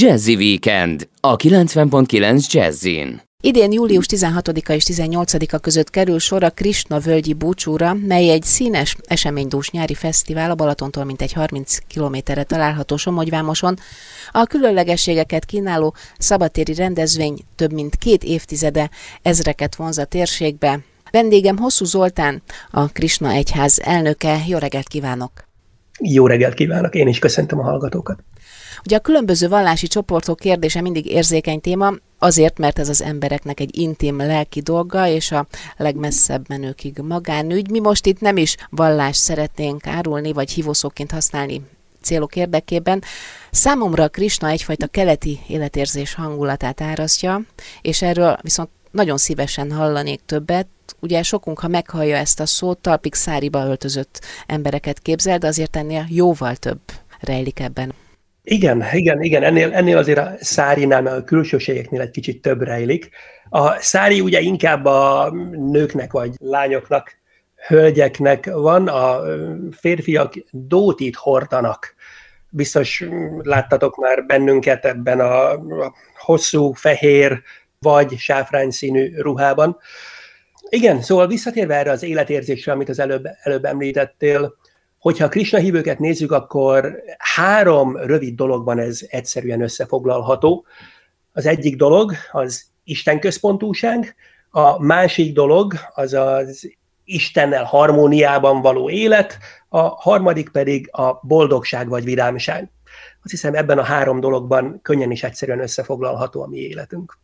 Jazzy Weekend a 90.9 Jazzin. Idén július 16-a és 18-a között kerül sor a Krishna völgyi búcsúra, mely egy színes, eseménydús nyári fesztivál a Balatontól mintegy 30 kilométerre található Somogyvámoson. A különlegességeket kínáló szabatéri rendezvény több mint két évtizede ezreket vonz a térségbe. Vendégem Hosszú Zoltán, a Krishna Egyház elnöke. Jó reggelt kívánok! Jó reggelt kívánok, én is köszöntöm a hallgatókat. Ugye a különböző vallási csoportok kérdése mindig érzékeny téma, azért, mert ez az embereknek egy intim lelki dolga, és a legmesszebb menőkig magánügy. Mi most itt nem is vallást szeretnénk árulni, vagy hívószóként használni célok érdekében. Számomra Krishna egyfajta keleti életérzés hangulatát árasztja, és erről viszont nagyon szívesen hallanék többet. Ugye sokunk, ha meghallja ezt a szót, talpig száriba öltözött embereket képzel, de azért ennél jóval több rejlik ebben. Igen, igen, igen, ennél, ennél azért a szárinál, mert a külsőségeknél egy kicsit több rejlik. A szári ugye inkább a nőknek vagy lányoknak, hölgyeknek van, a férfiak dótit hordanak. Biztos láttatok már bennünket ebben a hosszú, fehér vagy sáfrány színű ruhában. Igen, szóval visszatérve erre az életérzésre, amit az előbb, előbb említettél, Hogyha a Krishna hívőket nézzük, akkor három rövid dologban ez egyszerűen összefoglalható. Az egyik dolog az Isten központúság, a másik dolog az az Istennel harmóniában való élet, a harmadik pedig a boldogság vagy vidámság. Azt hiszem ebben a három dologban könnyen és egyszerűen összefoglalható a mi életünk.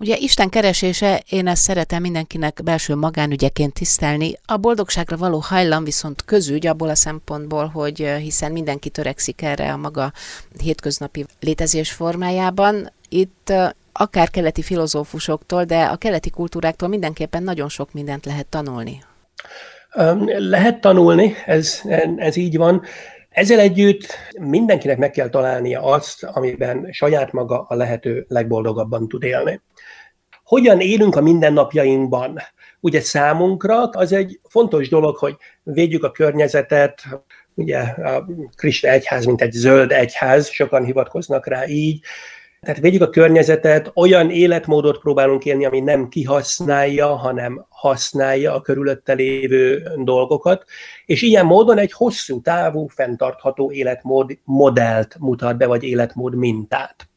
Ugye Isten keresése, én ezt szeretem mindenkinek belső magánügyeként tisztelni. A boldogságra való hajlam viszont közügy abból a szempontból, hogy hiszen mindenki törekszik erre a maga hétköznapi létezés formájában. Itt akár keleti filozófusoktól, de a keleti kultúráktól mindenképpen nagyon sok mindent lehet tanulni. Lehet tanulni, ez, ez így van. Ezzel együtt mindenkinek meg kell találnia azt, amiben saját maga a lehető legboldogabban tud élni. Hogyan élünk a mindennapjainkban? Ugye számunkra az egy fontos dolog, hogy védjük a környezetet, ugye a Krista egyház, mint egy zöld egyház, sokan hivatkoznak rá így, tehát védjük a környezetet, olyan életmódot próbálunk élni, ami nem kihasználja, hanem használja a körülötte lévő dolgokat, és ilyen módon egy hosszú távú, fenntartható életmód modellt mutat be, vagy életmód mintát.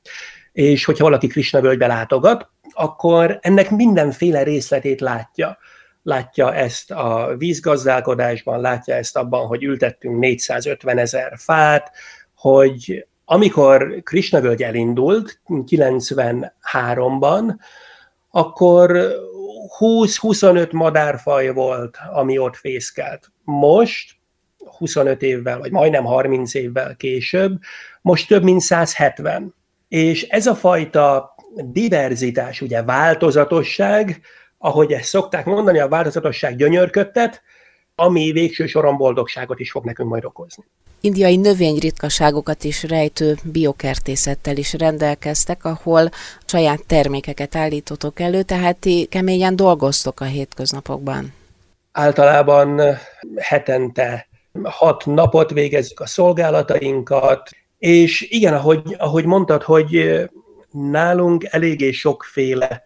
És hogyha valaki Krishna völgybe látogat, akkor ennek mindenféle részletét látja. Látja ezt a vízgazdálkodásban, látja ezt abban, hogy ültettünk 450 ezer fát, hogy amikor Krishna völgy elindult 93-ban, akkor 20-25 madárfaj volt, ami ott fészkelt. Most, 25 évvel, vagy majdnem 30 évvel később, most több mint 170. És ez a fajta diverzitás, ugye változatosság, ahogy ezt szokták mondani, a változatosság gyönyörködtet, ami végső soron boldogságot is fog nekünk majd okozni. Indiai növényritkaságokat is rejtő biokertészettel is rendelkeztek, ahol saját termékeket állítotok elő, tehát ti keményen dolgoztok a hétköznapokban. Általában hetente hat napot végezzük a szolgálatainkat, és igen, ahogy, ahogy mondtad, hogy nálunk eléggé sokféle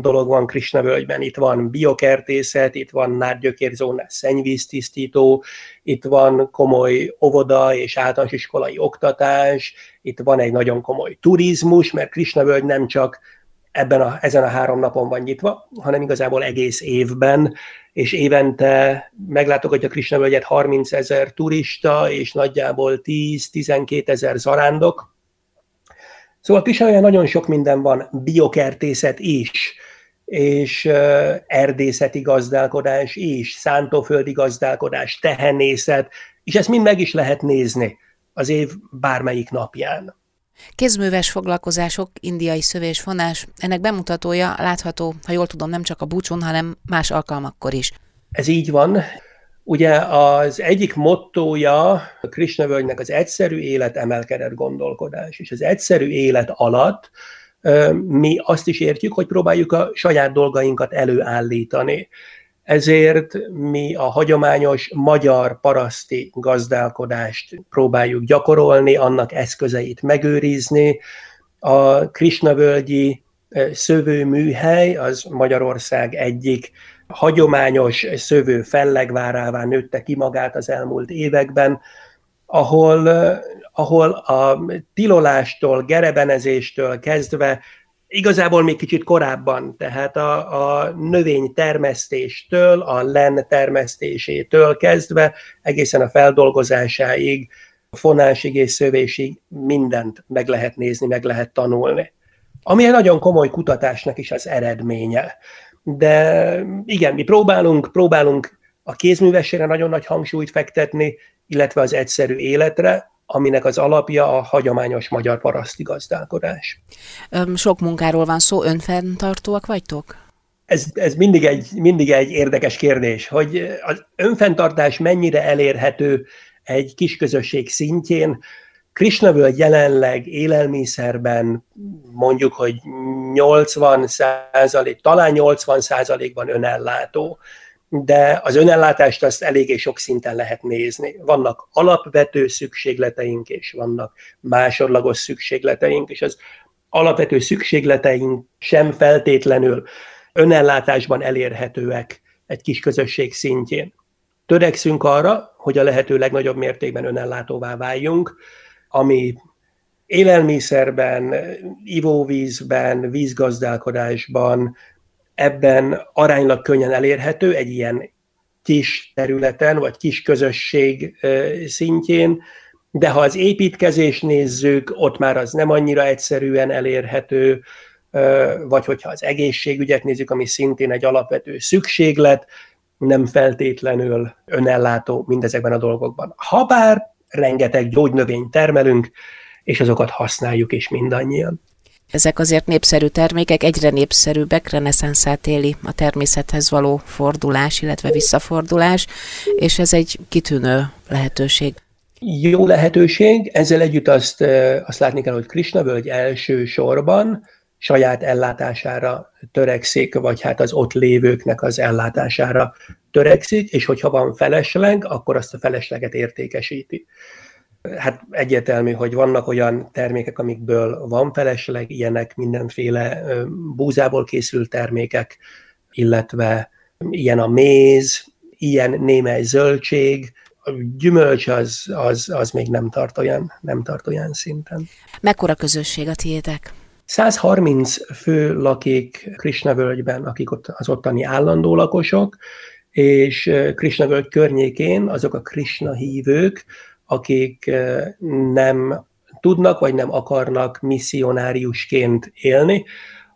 dolog van Krishna völgyben. Itt van biokertészet, itt van nárgyökérzónás szennyvíztisztító, itt van komoly óvoda és általános iskolai oktatás, itt van egy nagyon komoly turizmus, mert Krishna völgy nem csak ebben a, ezen a három napon van nyitva, hanem igazából egész évben, és évente meglátogatja Krishna völgyet 30 ezer turista, és nagyjából 10-12 ezer zarándok, Szóval Pisaján nagyon sok minden van, biokertészet is, és erdészeti gazdálkodás is, szántóföldi gazdálkodás, tehenészet, és ezt mind meg is lehet nézni az év bármelyik napján. Kézműves foglalkozások, indiai szövésfonás, ennek bemutatója látható, ha jól tudom, nem csak a búcsún, hanem más alkalmakkor is. Ez így van. Ugye az egyik mottója a Krishna az egyszerű élet emelkedett gondolkodás, és az egyszerű élet alatt mi azt is értjük, hogy próbáljuk a saját dolgainkat előállítani. Ezért mi a hagyományos magyar paraszti gazdálkodást próbáljuk gyakorolni, annak eszközeit megőrizni, A Krisnavölgyi szövőműhely az Magyarország egyik hagyományos szövő fellegvárává nőtte ki magát az elmúlt években, ahol, ahol a tilolástól, gerebenezéstől kezdve igazából még kicsit korábban, tehát a, a növény termesztéstől, a len termesztésétől kezdve egészen a feldolgozásáig, a fonásig és szövésig mindent meg lehet nézni, meg lehet tanulni. Ami egy nagyon komoly kutatásnak is az eredménye. De igen, mi próbálunk, próbálunk a kézművességre nagyon nagy hangsúlyt fektetni, illetve az egyszerű életre, aminek az alapja a hagyományos magyar paraszti gazdálkodás. Sok munkáról van szó, önfenntartóak vagytok? Ez, ez mindig, egy, mindig egy érdekes kérdés, hogy az önfenntartás mennyire elérhető egy kisközösség szintjén. Krisnavölgy jelenleg élelmiszerben mondjuk, hogy 80 százalék, talán 80 százalékban önellátó de az önellátást azt eléggé sok szinten lehet nézni. Vannak alapvető szükségleteink, és vannak másodlagos szükségleteink, és az alapvető szükségleteink sem feltétlenül önellátásban elérhetőek egy kis közösség szintjén. Törekszünk arra, hogy a lehető legnagyobb mértékben önellátóvá váljunk, ami élelmiszerben, ivóvízben, vízgazdálkodásban, ebben aránylag könnyen elérhető egy ilyen kis területen, vagy kis közösség szintjén, de ha az építkezés nézzük, ott már az nem annyira egyszerűen elérhető, vagy hogyha az egészségügyet nézzük, ami szintén egy alapvető szükséglet, nem feltétlenül önellátó mindezekben a dolgokban. Habár rengeteg gyógynövényt termelünk, és azokat használjuk is mindannyian. Ezek azért népszerű termékek, egyre népszerűbbek, reneszánszát éli a természethez való fordulás, illetve visszafordulás, és ez egy kitűnő lehetőség. Jó lehetőség, ezzel együtt azt, azt látni kell, hogy Krishna völgy első sorban saját ellátására törekszik, vagy hát az ott lévőknek az ellátására törekszik, és hogyha van felesleg, akkor azt a felesleget értékesíti. Hát egyértelmű, hogy vannak olyan termékek, amikből van felesleg, ilyenek mindenféle búzából készült termékek, illetve ilyen a méz, ilyen némely zöldség, a gyümölcs az, az, az még nem tart, olyan, nem tart olyan szinten. Mekkora közösség a tiétek? 130 fő lakik Krishna völgyben, akik ott az ottani állandó lakosok, és Krishna völgy környékén azok a Krishna hívők, akik nem tudnak vagy nem akarnak misszionáriusként élni,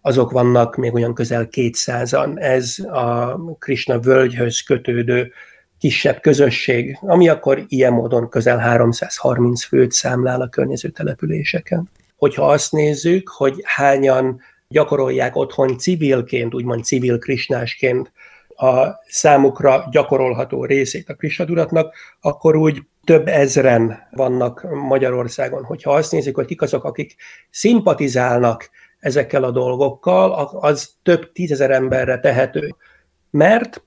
azok vannak még olyan közel 200-an. Ez a Krishna völgyhöz kötődő kisebb közösség, ami akkor ilyen módon közel 330 főt számlál a környező településeken. Hogyha azt nézzük, hogy hányan gyakorolják otthon civilként, úgymond civil krisnásként a számukra gyakorolható részét a Krishna akkor úgy több ezren vannak Magyarországon. Hogyha azt nézik, hogy kik azok, akik szimpatizálnak ezekkel a dolgokkal, az több tízezer emberre tehető. Mert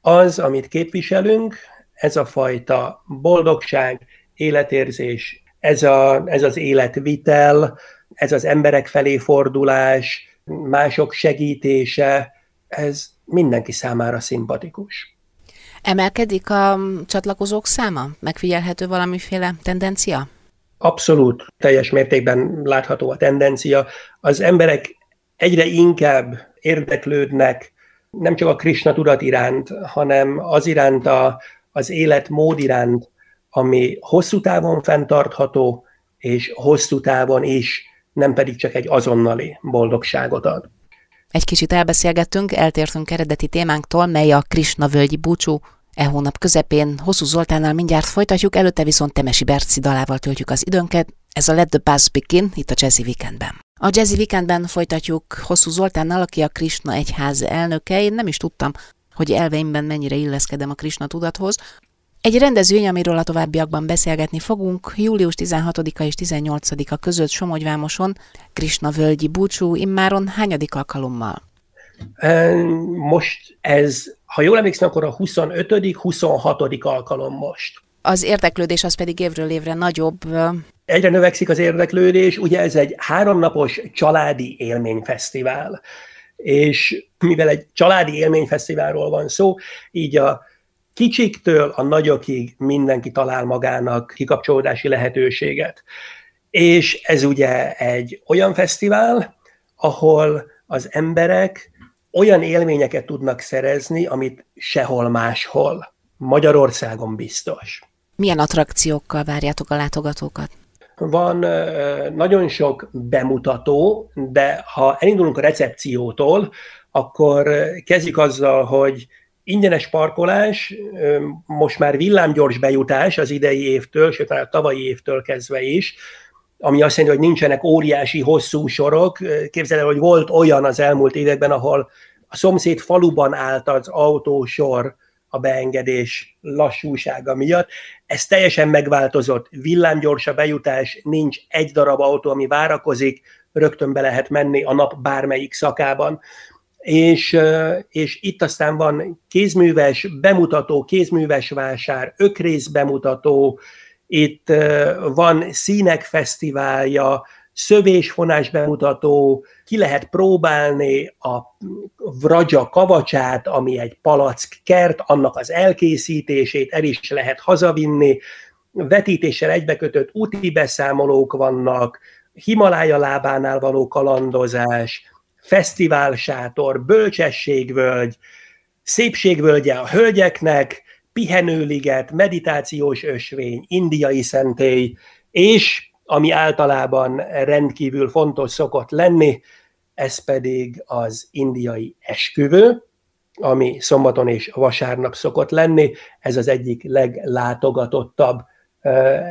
az, amit képviselünk, ez a fajta boldogság, életérzés, ez, a, ez az életvitel, ez az emberek felé fordulás, mások segítése, ez mindenki számára szimpatikus. Emelkedik a csatlakozók száma? Megfigyelhető valamiféle tendencia? Abszolút, teljes mértékben látható a tendencia. Az emberek egyre inkább érdeklődnek nem csak a Krishna tudat iránt, hanem az iránt a, az életmód iránt, ami hosszú távon fenntartható, és hosszú távon is, nem pedig csak egy azonnali boldogságot ad. Egy kicsit elbeszélgettünk, eltértünk eredeti témánktól, mely a Krishna völgyi búcsú. E hónap közepén Hosszú Zoltánnal mindjárt folytatjuk, előtte viszont Temesi Berci dalával töltjük az időnket. Ez a Let the Buzz Begin itt a Jazzy Weekendben. A Jazzy Weekendben folytatjuk Hosszú Zoltánnal, aki a Krishna egyház elnöke. Én nem is tudtam, hogy elveimben mennyire illeszkedem a Krishna tudathoz. Egy rendezvény, amiről a továbbiakban beszélgetni fogunk, július 16-a és 18-a között Somogyvámoson, Krishna völgyi búcsú, immáron hányadik alkalommal? Most ez, ha jól emlékszem, akkor a 25 26 alkalom most. Az érdeklődés az pedig évről évre nagyobb. Egyre növekszik az érdeklődés, ugye ez egy háromnapos családi élményfesztivál, és mivel egy családi élményfesztiválról van szó, így a kicsiktől a nagyokig mindenki talál magának kikapcsolódási lehetőséget. És ez ugye egy olyan fesztivál, ahol az emberek olyan élményeket tudnak szerezni, amit sehol máshol. Magyarországon biztos. Milyen attrakciókkal várjátok a látogatókat? Van nagyon sok bemutató, de ha elindulunk a recepciótól, akkor kezdjük azzal, hogy ingyenes parkolás, most már villámgyors bejutás az idei évtől, sőt már a tavalyi évtől kezdve is, ami azt jelenti, hogy nincsenek óriási, hosszú sorok. Képzeld el, hogy volt olyan az elmúlt években, ahol a szomszéd faluban állt az autósor a beengedés lassúsága miatt. Ez teljesen megváltozott. Villámgyors a bejutás, nincs egy darab autó, ami várakozik, rögtön be lehet menni a nap bármelyik szakában. És, és itt aztán van kézműves bemutató, kézműves vásár, ökrész bemutató, itt van színek fesztiválja, szövésfonás bemutató, ki lehet próbálni a vragya kavacsát, ami egy palack kert, annak az elkészítését el is lehet hazavinni, vetítéssel egybekötött úti beszámolók vannak, Himalája lábánál való kalandozás, fesztiválsátor, bölcsességvölgy, szépségvölgye a hölgyeknek, pihenőliget, meditációs ösvény, indiai szentély, és ami általában rendkívül fontos szokott lenni, ez pedig az indiai esküvő, ami szombaton és vasárnap szokott lenni. Ez az egyik leglátogatottabb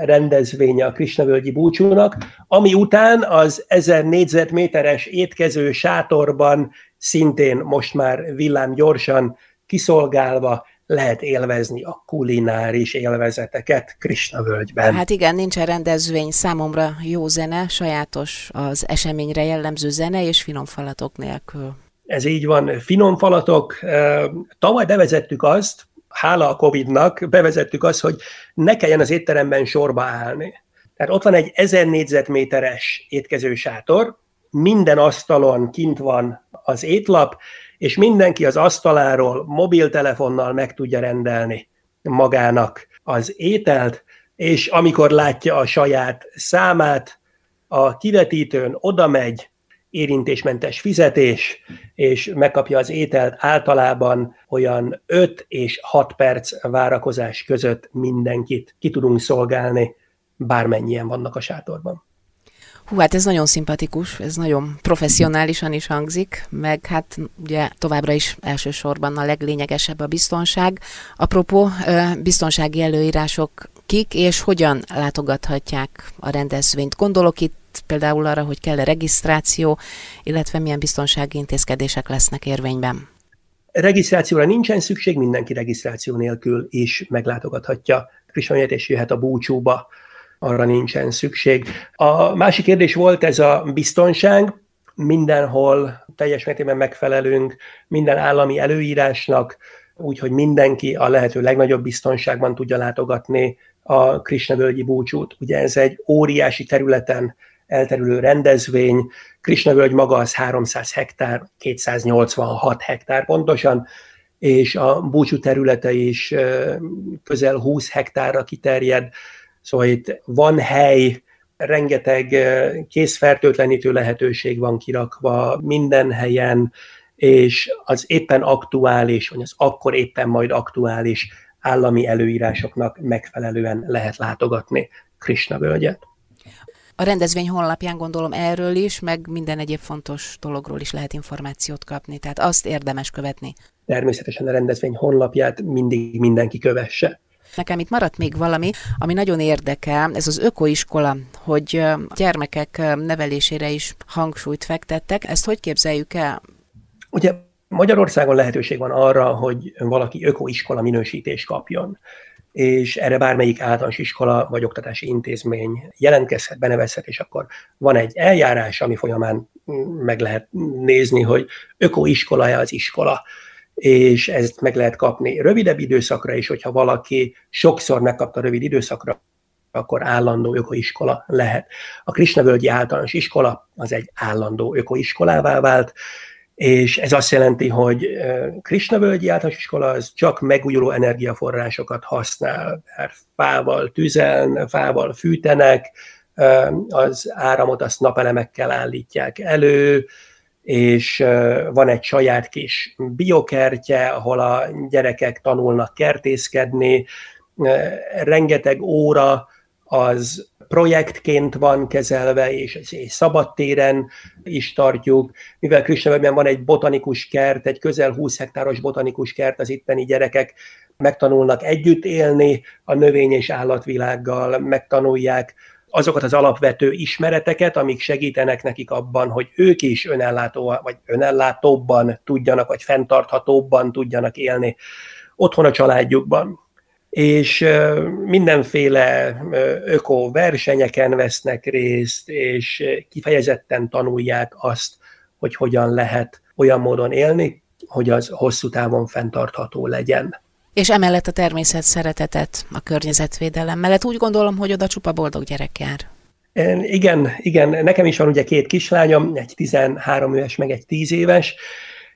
rendezvénye a Krisnavölgyi búcsúnak, ami után az 1000 négyzetméteres étkező sátorban szintén most már villám gyorsan kiszolgálva lehet élvezni a kulináris élvezeteket Krishna völgyben. Hát igen, nincsen rendezvény, számomra jó zene, sajátos az eseményre jellemző zene és finom falatok nélkül. Ez így van, finom falatok. Tavaly bevezettük azt, hála a Covid-nak, bevezettük azt, hogy ne kelljen az étteremben sorba állni. Tehát ott van egy 1000 négyzetméteres étkező sátor, minden asztalon kint van az étlap, és mindenki az asztaláról mobiltelefonnal meg tudja rendelni magának az ételt, és amikor látja a saját számát, a kivetítőn oda megy, érintésmentes fizetés, és megkapja az ételt általában olyan 5 és 6 perc várakozás között mindenkit ki tudunk szolgálni, bármennyien vannak a sátorban. Hú, hát ez nagyon szimpatikus, ez nagyon professzionálisan is hangzik, meg hát ugye továbbra is elsősorban a leglényegesebb a biztonság. Apropó, biztonsági előírások kik és hogyan látogathatják a rendezvényt? Gondolok itt például arra, hogy kell-e regisztráció, illetve milyen biztonsági intézkedések lesznek érvényben? Regisztrációra nincsen szükség, mindenki regisztráció nélkül is meglátogathatja Krisonyát és jöhet a búcsúba arra nincsen szükség. A másik kérdés volt ez a biztonság. Mindenhol teljes mértékben megfelelünk minden állami előírásnak, úgyhogy mindenki a lehető legnagyobb biztonságban tudja látogatni a Krisnavölgyi búcsút. Ugye ez egy óriási területen elterülő rendezvény. Krisnavölgy maga az 300 hektár, 286 hektár pontosan, és a búcsú területe is közel 20 hektárra kiterjed. Szóval itt van hely, rengeteg készfertőtlenítő lehetőség van kirakva minden helyen, és az éppen aktuális, vagy az akkor éppen majd aktuális állami előírásoknak megfelelően lehet látogatni Krishna völgyet. A rendezvény honlapján gondolom erről is, meg minden egyéb fontos dologról is lehet információt kapni, tehát azt érdemes követni. Természetesen a rendezvény honlapját mindig mindenki kövesse. Nekem itt maradt még valami, ami nagyon érdekel, ez az ökoiskola, hogy gyermekek nevelésére is hangsúlyt fektettek. Ezt hogy képzeljük el? Ugye Magyarországon lehetőség van arra, hogy valaki ökoiskola minősítést kapjon és erre bármelyik általános iskola vagy oktatási intézmény jelentkezhet, benevezhet, és akkor van egy eljárás, ami folyamán meg lehet nézni, hogy ökoiskola-e az iskola és ezt meg lehet kapni rövidebb időszakra is, hogyha valaki sokszor megkapta rövid időszakra, akkor állandó ökoiskola lehet. A Krisnavölgyi általános iskola az egy állandó ökoiskolává vált, és ez azt jelenti, hogy Krisnavölgyi általános iskola az csak megújuló energiaforrásokat használ, mert fával tüzeln, fával fűtenek, az áramot azt napelemekkel állítják elő, és van egy saját kis biokertje, ahol a gyerekek tanulnak kertészkedni, rengeteg óra az projektként van kezelve, és, és szabadtéren is tartjuk. Mivel Krisnavölgyben van egy botanikus kert, egy közel 20 hektáros botanikus kert, az itteni gyerekek megtanulnak együtt élni a növény- és állatvilággal, megtanulják azokat az alapvető ismereteket, amik segítenek nekik abban, hogy ők is önellátó, vagy önellátóbban tudjanak, vagy fenntarthatóbban tudjanak élni otthon a családjukban. És mindenféle öko versenyeken vesznek részt, és kifejezetten tanulják azt, hogy hogyan lehet olyan módon élni, hogy az hosszú távon fenntartható legyen. És emellett a természet szeretetet, a környezetvédelem mellett úgy gondolom, hogy oda csupa boldog gyerek jár. Igen, igen, nekem is van ugye két kislányom, egy 13 éves, meg egy 10 éves,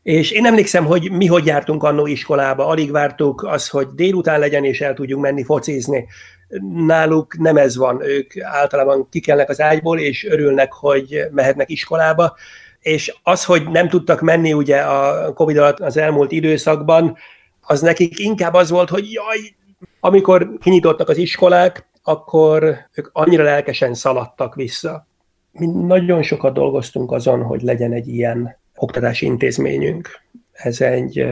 és én emlékszem, hogy mi hogy jártunk annó iskolába, alig vártuk az, hogy délután legyen, és el tudjunk menni focizni. Náluk nem ez van, ők általában kikelnek az ágyból, és örülnek, hogy mehetnek iskolába, és az, hogy nem tudtak menni ugye a Covid alatt az elmúlt időszakban, az nekik inkább az volt, hogy jaj, amikor kinyitottak az iskolák, akkor ők annyira lelkesen szaladtak vissza. Mi nagyon sokat dolgoztunk azon, hogy legyen egy ilyen oktatási intézményünk. Ez egy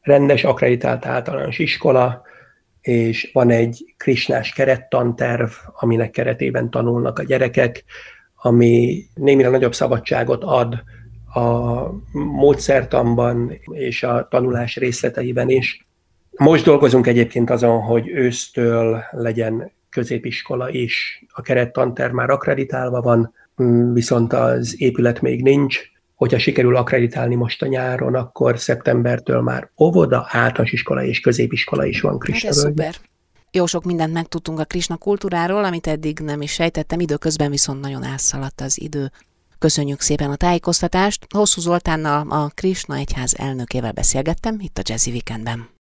rendes, akreditált általános iskola, és van egy krisnás kerettanterv, aminek keretében tanulnak a gyerekek, ami némileg nagyobb szabadságot ad a módszertanban és a tanulás részleteiben is. Most dolgozunk egyébként azon, hogy ősztől legyen középiskola is. A kerettanter már akreditálva van, viszont az épület még nincs. Hogyha sikerül akreditálni most a nyáron, akkor szeptembertől már óvoda, általános iskola és középiskola is van Krisna hát szuper. Jó sok mindent megtudtunk a Krisna kultúráról, amit eddig nem is sejtettem, időközben viszont nagyon elszaladt az idő. Köszönjük szépen a tájékoztatást. Hosszú Zoltánnal a Krisna Egyház elnökével beszélgettem itt a Jazzy Weekendben.